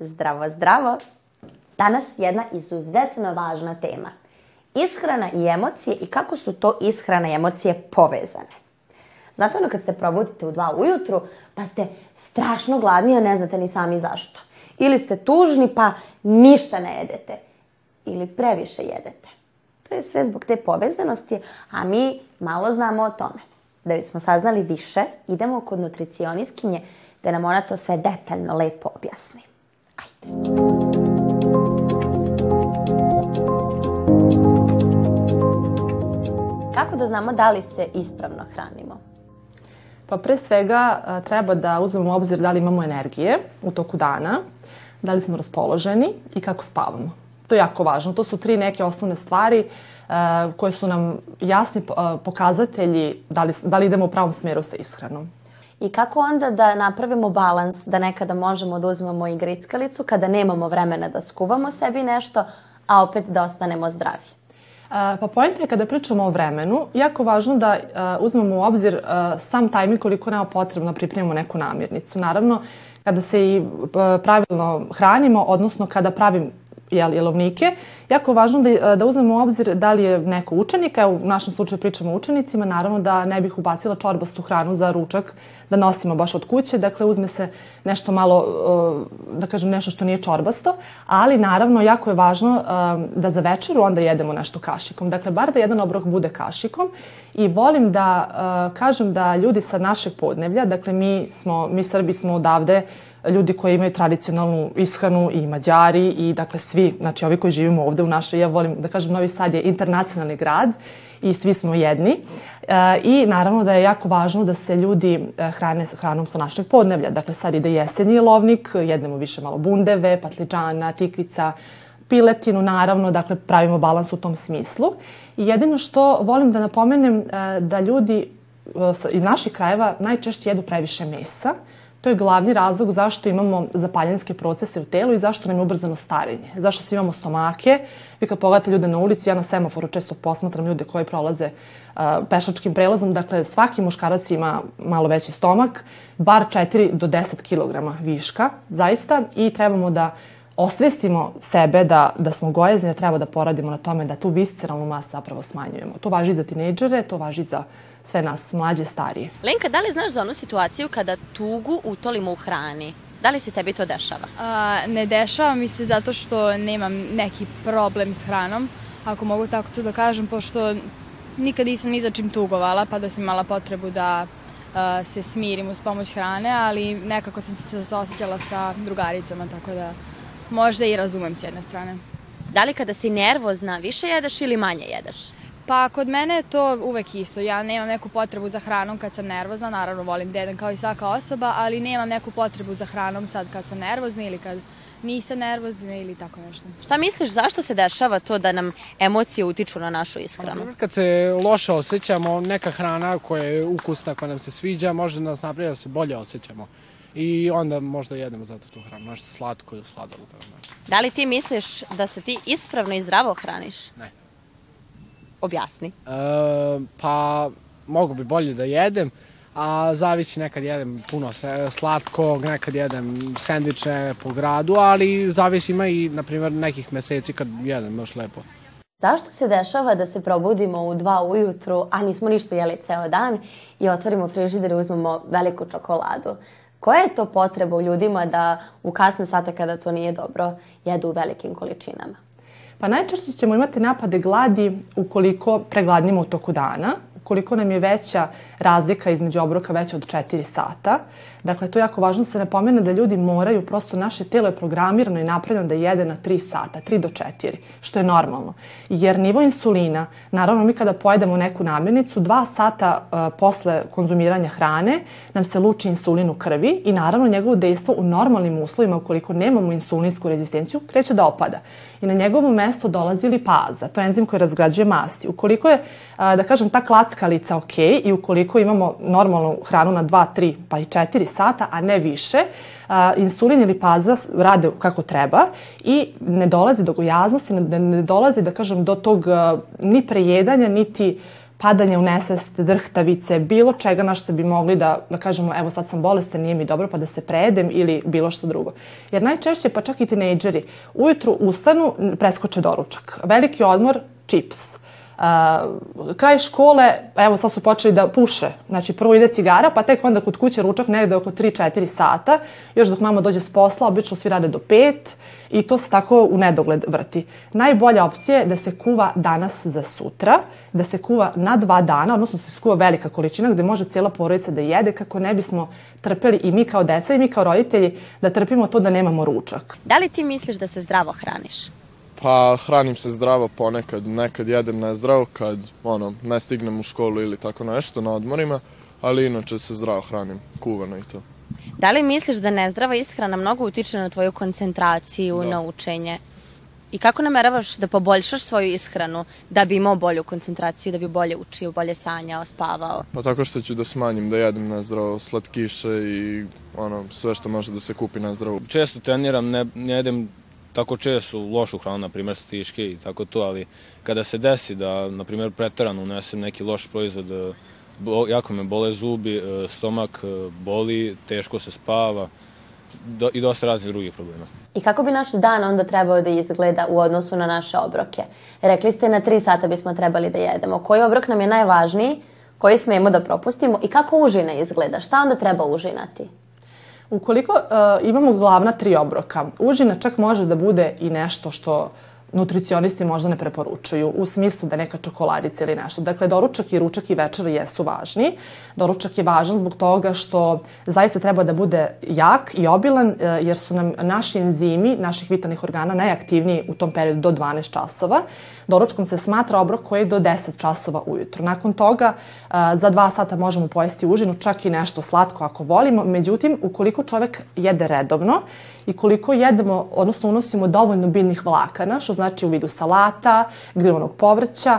Zdravo, zdravo! Danas jedna izuzetno važna tema. Ishrana i emocije i kako su to ishrana i emocije povezane. Znate ono kad ste probudite u dva ujutru pa ste strašno gladni, a ne znate ni sami zašto. Ili ste tužni pa ništa ne jedete. Ili previše jedete. To je sve zbog te povezanosti, a mi malo znamo o tome. Da bismo saznali više, idemo kod nutricionistkinje da nam ona to sve detaljno, lepo objasni. Ajde. Kako da znamo da li se ispravno hranimo? Pa pre svega a, treba da uzmemo u obzir da li imamo energije u toku dana, da li smo raspoloženi i kako spavamo. To je jako važno. To su tri neke osnovne stvari a, koje su nam jasni a, pokazatelji da li, da li idemo u pravom smjeru sa ishranom. I kako onda da napravimo balans, da nekada možemo da uzmemo i grickalicu, kada nemamo vremena da skuvamo sebi nešto, a opet da ostanemo zdravi? Pa poenta je kada pričamo o vremenu, jako važno da uzmemo u obzir sam tajming koliko nama potrebno da pripremimo neku namirnicu. Naravno, kada se i pravilno hranimo, odnosno kada pravim jel, jelovnike, jako važno da, da uzmemo u obzir da li je neko učenik, evo u našem slučaju pričamo o učenicima, naravno da ne bih ubacila čorbastu hranu za ručak, da nosimo baš od kuće, dakle uzme se nešto malo, uh, da kažem nešto što nije čorbasto, ali naravno jako je važno um, da za večeru onda jedemo nešto kašikom, dakle bar da jedan obrok bude kašikom. I volim da kažem da ljudi sa našeg podneblja, dakle mi smo, mi Srbi smo odavde ljudi koji imaju tradicionalnu ishranu i Mađari i dakle svi, znači ovi koji živimo ovde u našoj, ja volim da kažem Novi Sad je internacionalni grad i svi smo jedni. E, I naravno da je jako važno da se ljudi e, hrane hranom sa našeg podneblja. Dakle sad ide jesenji lovnik, jedemo više malo bundeve, patliđana, tikvica, piletinu naravno, dakle pravimo balans u tom smislu. I jedino što volim da napomenem e, da ljudi e, iz naših krajeva najčešće jedu previše mesa. To je glavni razlog zašto imamo zapaljenske procese u telu i zašto nam je ubrzano starenje. Zašto svi imamo stomake. Vi kad pogledate ljude na ulici, ja na semaforu često posmatram ljude koji prolaze uh, pešačkim prelazom. Dakle, svaki muškarac ima malo veći stomak, bar 4 do 10 kg viška, zaista. I trebamo da osvestimo sebe da, da smo gojezni, da treba da poradimo na tome da tu visceralnu masu zapravo smanjujemo. To važi za tinejdžere, to važi za sve nas mlađe, starije. Lenka, da li znaš za onu situaciju kada tugu utolimo u hrani? Da li se tebi to dešava? A, ne dešava mi se zato što nemam neki problem s hranom, ako mogu tako to da kažem, pošto nikad nisam ni za čim tugovala, pa da sam imala potrebu da a, se smirim uz pomoć hrane, ali nekako sam se osjećala sa drugaricama, tako da možda i razumem s jedne strane. Da li kada si nervozna više jedeš ili manje jedeš? Pa kod mene je to uvek isto. Ja nemam neku potrebu za hranom kad sam nervozna, naravno volim da jedem kao i svaka osoba, ali nemam neku potrebu za hranom sad kad sam nervozna ili kad nisam nervozna ili tako nešto. Šta misliš zašto se dešava to da nam emocije utiču na našu ishranu? Kad se loše osjećamo, neka hrana koja je ukusna, koja nam se sviđa, može da nas napravi da se bolje osjećamo. I onda možda jedemo zato tu hranu, nešto slatko ili sladolo. Tako nešto. Da li ti misliš da se ti ispravno i zdravo hraniš? Ne. Objasni. E, pa mogu bi bolje da jedem, a zavisi nekad jedem puno se- slatkog, nekad jedem sendviče po gradu, ali zavisi ima i, na primjer, nekih meseci kad jedem baš lepo. Zašto se dešava da se probudimo u dva ujutru, a nismo ništa jeli ceo dan i otvorimo frižider i uzmemo veliku čokoladu? Koja je to potreba u ljudima da u kasne sate kada to nije dobro jedu u velikim količinama? Pa najčešće ćemo imati napade gladi ukoliko pregladnimo u toku dana. koliko nam je veća razlika između obroka veća od 4 sata. Dakle, to je jako važno da se napomene da ljudi moraju, prosto naše telo je programirano i napravljeno da jede na 3 sata, 3 do 4, što je normalno. Jer nivo insulina, naravno mi kada pojedemo neku namirnicu, 2 sata uh, posle konzumiranja hrane nam se luči insulin u krvi i naravno njegovo dejstvo u normalnim uslovima, ukoliko nemamo insulinsku rezistenciju, kreće da opada i na njegovo mesto dolazi lipaza, to je enzim koji razgrađuje masti. Ukoliko je, da kažem, ta klackalica ok i ukoliko imamo normalnu hranu na 2, 3 pa i 4 sata, a ne više, insulin i lipaza rade kako treba i ne dolazi do gojaznosti, ne, ne dolazi, da kažem, do tog ni prejedanja, niti padanje u nesvest, drhtavice, bilo čega na što bi mogli da, da kažemo, evo sad sam bolestan, nije mi dobro, pa da se prejedem ili bilo što drugo. Jer najčešće, pa čak i tinejdžeri, ujutru ustanu, preskoče doručak. Veliki odmor, čips. Kraj škole, evo sad su počeli da puše, znači prvo ide cigara, pa tek onda kod kuće ručak negde oko 3-4 sata, još dok mama dođe s posla, obično svi rade do 5, i to se tako u nedogled vrti. Najbolja opcija je da se kuva danas za sutra, da se kuva na dva dana, odnosno da se skuva velika količina gde može cijela porodica da jede kako ne bismo trpeli i mi kao deca i mi kao roditelji da trpimo to da nemamo ručak. Da li ti misliš da se zdravo hraniš? Pa hranim se zdravo ponekad, nekad jedem nezdravo kad ono, ne stignem u školu ili tako nešto na odmorima, ali inače se zdravo hranim, kuvano i to. Da li misliš da nezdrava ishrana mnogo utiče na tvoju koncentraciju, da. na učenje? I kako nameravaš da poboljšaš svoju ishranu da bi imao bolju koncentraciju, da bi bolje učio, bolje sanjao, spavao? Pa tako što ću da smanjim, da jedem nezdravo slatkiše i ono, sve što može da se kupi nezdravo. Često treniram, ne, ne jedem tako često lošu hranu, na primjer stiške i tako to, ali kada se desi da, na primjer, pretarano unesem neki loš proizvod, bo, jako me bole zubi, e, stomak e, boli, teško se spava do, i dosta raznih drugih problema. I kako bi naš dan onda trebao da izgleda u odnosu na naše obroke? Rekli ste na tri sata bismo trebali da jedemo. Koji obrok nam je najvažniji? Koji smemo da propustimo? I kako užina izgleda? Šta onda treba užinati? Ukoliko uh, imamo glavna tri obroka, užina čak može da bude i nešto što nutricionisti možda ne preporučuju u smislu da neka čokoladica ili nešto. Dakle, doručak i ručak i večer jesu važni. Doručak je važan zbog toga što zaista treba da bude jak i obilan e, jer su nam naši enzimi naših vitalnih organa najaktivniji u tom periodu do 12 časova. Doručkom se smatra obrok koji je do 10 časova ujutru. Nakon toga e, za 2 sata možemo pojesti užinu, čak i nešto slatko ako volimo. Međutim, ukoliko čovek jede redovno i koliko jedemo, odnosno unosimo dovoljno biljnih vlakana, što znači u vidu salata, grilovanog povrća,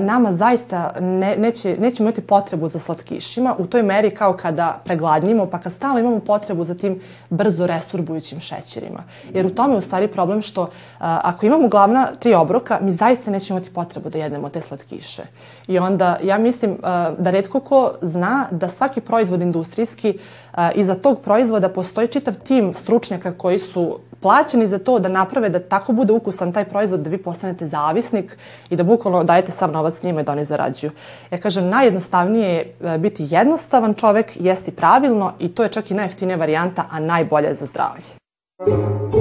nama zaista ne, neće, nećemo imati potrebu za slatkišima u toj meri kao kada pregladnimo, pa kad stalno imamo potrebu za tim brzo resurbujućim šećerima. Jer u tome je u stvari problem što ako imamo glavna tri obroka, mi zaista nećemo imati potrebu da jedemo te slatkiše. I onda ja mislim da redko ko zna da svaki proizvod industrijski iza tog proizvoda postoji čitav tim stručnjaka koji su plaćeni za to da naprave da tako bude ukusan taj proizvod da vi postanete zavisnik i da bukvalno dajete sav novac njima i da oni zarađuju. Ja kažem, najjednostavnije je e, biti jednostavan čovek, jesti pravilno i to je čak i najjeftinija varijanta, a najbolja je za zdravlje.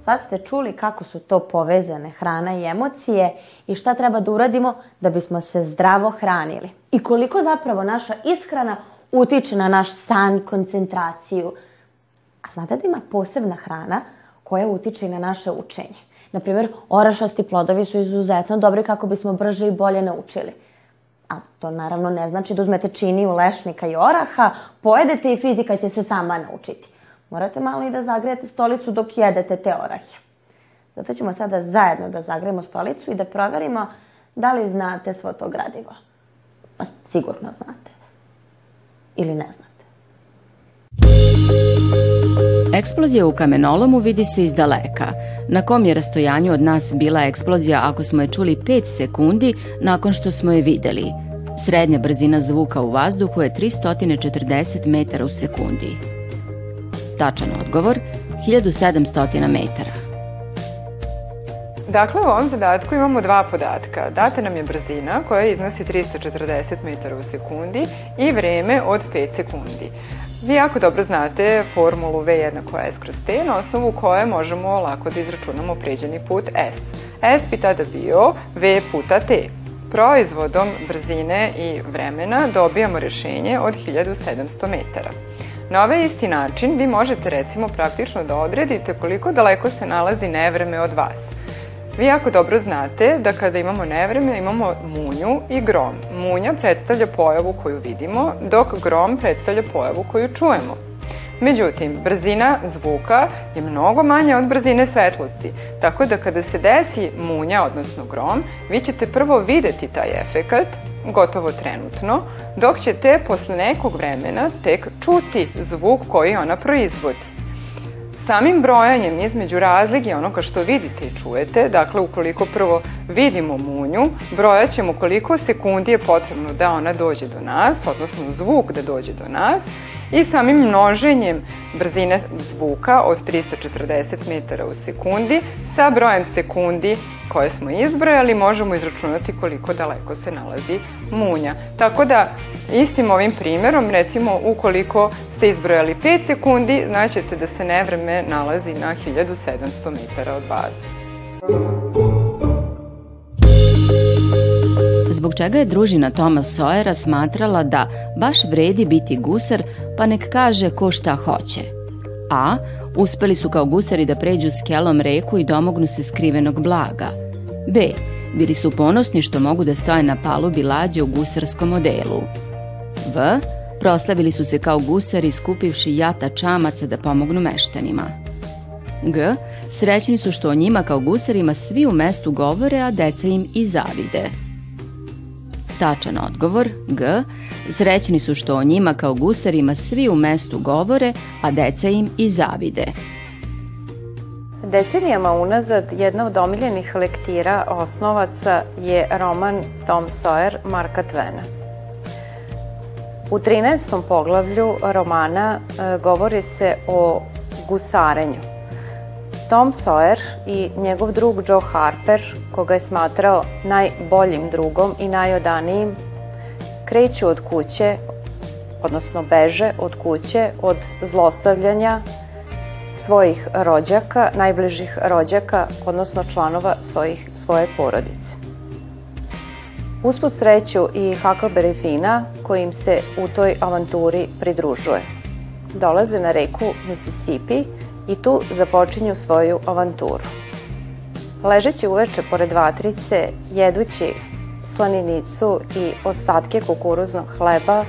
Sad ste čuli kako su to povezane hrana i emocije i šta treba da uradimo da bismo se zdravo hranili. I koliko zapravo naša ishrana utiče na naš san, koncentraciju. A znate da ima posebna hrana koja utiče i na naše učenje. Naprimjer, orašasti plodovi su izuzetno dobri kako bismo brže i bolje naučili. A to naravno ne znači da uzmete činiju, lešnika i oraha, pojedete i fizika će se sama naučiti. Morate malo i da zagrijete stolicu dok jedete te orahe. Zato ćemo sada zajedno da zagrejemo stolicu i da proverimo da li znate svo to gradivo. Pa, sigurno znate ili ne znate. Eksplozija u kamenolomu vidi se iz daleka. Na kom je rastojanju od nas bila eksplozija ako smo je čuli 5 sekundi nakon što smo je videli? Srednja brzina zvuka u vazduhu je 340 metara u sekundi. Tačan odgovor 1700 metara. Dakle, u ovom zadatku imamo dva podatka. Data nam je brzina koja iznosi 340 metara u sekundi i vreme od 5 sekundi. Vi jako dobro znate formulu V jednako S kroz T na osnovu koje možemo lako da izračunamo pređeni put S. S bi tada bio V puta T. proizvodom brzine i vremena dobijamo rešenje od 1700 metara. Na ovaj isti način vi možete recimo praktično da odredite koliko daleko se nalazi nevreme od vas. Vi jako dobro znate da kada imamo nevreme imamo munju i grom. Munja predstavlja pojavu koju vidimo, dok grom predstavlja pojavu koju čujemo. Međutim, brzina zvuka je mnogo manja od brzine svetlosti, tako da kada se desi munja, odnosno grom, vi ćete prvo videti taj efekat, gotovo trenutno, dok ćete posle nekog vremena tek čuti zvuk koji ona proizvodi. Samim brojanjem između razlike onoga što vidite i čujete, dakle ukoliko prvo vidimo munju, brojat ćemo koliko sekundi je potrebno da ona dođe do nas, odnosno zvuk da dođe do nas, i samim množenjem brzine zvuka od 340 metara u sekundi sa brojem sekundi koje smo izbrojali možemo izračunati koliko daleko se nalazi munja. Tako da istim ovim primjerom, recimo ukoliko ste izbrojali 5 sekundi, znaćete da se nevreme nalazi na 1700 metara od baze. Zbog čega je družina Toma Sojera smatrala da baš vredi biti gusar, pa nek kaže ko šta hoće. A. Uspeli su kao gusari da pređu s kelom reku i domognu se skrivenog blaga. B. Bili su ponosni što mogu da stoje na palubi lađe u gusarskom odelu. V. Proslavili su se kao gusari skupivši jata čamaca da pomognu meštanima. G. Srećni su što o njima kao gusarima svi u mestu govore, a deca im i zavide. Tačan odgovor, G. Srećni su što o njima kao gusarima svi u mestu govore, a deca im i zavide. Decenijama unazad jedna od omiljenih lektira osnovaca je roman Tom Sawyer Marka Twena. U 13. poglavlju romana e, govori se o gusarenju. Tom Sawyer i njegov drug Joe Harper, koga je smatrao najboljim drugom i najodanijim, kreću od kuće, odnosno beže od kuće od zlostavljanja svojih rođaka, najbližih rođaka, odnosno članova svojih, svoje porodice. Usput sreću i Huckleberry Fina, koji im se u toj avanturi pridružuje. Dolaze na reku Mississippi i tu započinju svoju avanturu. Ležeći uveče pored vatrice, jedući slaninicu i ostatke kukuruznog hleba,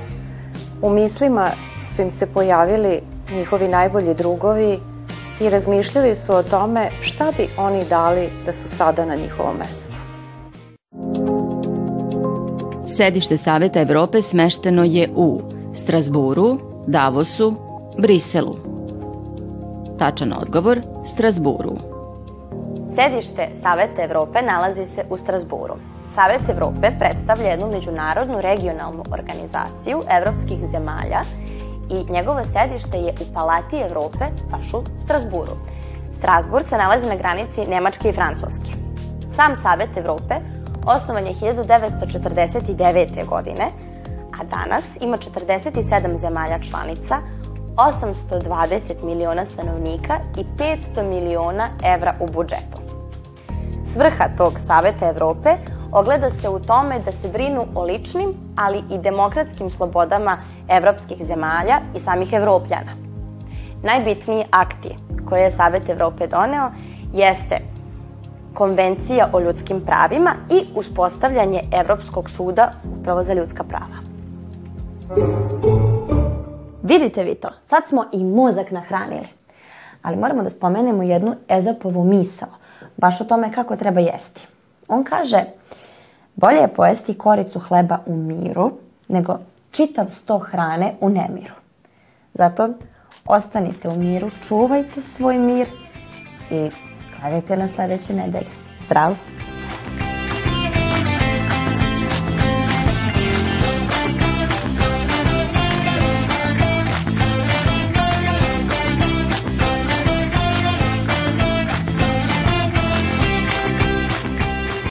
u mislima su im se pojavili njihovi najbolji drugovi i razmišljali su o tome šta bi oni dali da su sada na njihovom mestu. Sedište Saveta Evrope smešteno je u Strasburu, Davosu, Briselu. Tačan odgovor, Strasburu. Sedište Saveta Evrope nalazi se u Strasburu. Savet Evrope predstavlja jednu međunarodnu regionalnu organizaciju evropskih zemalja i njegovo sedište je u Palati Evrope, baš u Strasburu. Strasbur se nalazi na granici Nemačke i Francuske. Sam Savet Evrope osnovan je 1949. godine, a danas ima 47 zemalja članica, 820 miliona stanovnika i 500 miliona evra u budžetu. Svrha tog Saveta Evrope ogleda se u tome da se brinu o ličnim, ali i demokratskim slobodama evropskih zemalja i samih evropljana. Najbitniji akti koje je Savet Evrope doneo jeste Konvencija o ljudskim pravima i uspostavljanje Evropskog suda upravo za ljudska prava. Vidite vi to, sad smo i mozak nahranili. Ali moramo da spomenemo jednu Ezopovu misao, baš o tome kako treba jesti. On kaže, bolje je pojesti koricu hleba u miru, nego čitav sto hrane u nemiru. Zato ostanite u miru, čuvajte svoj mir i gledajte na sledeće nedelje. Zdravo!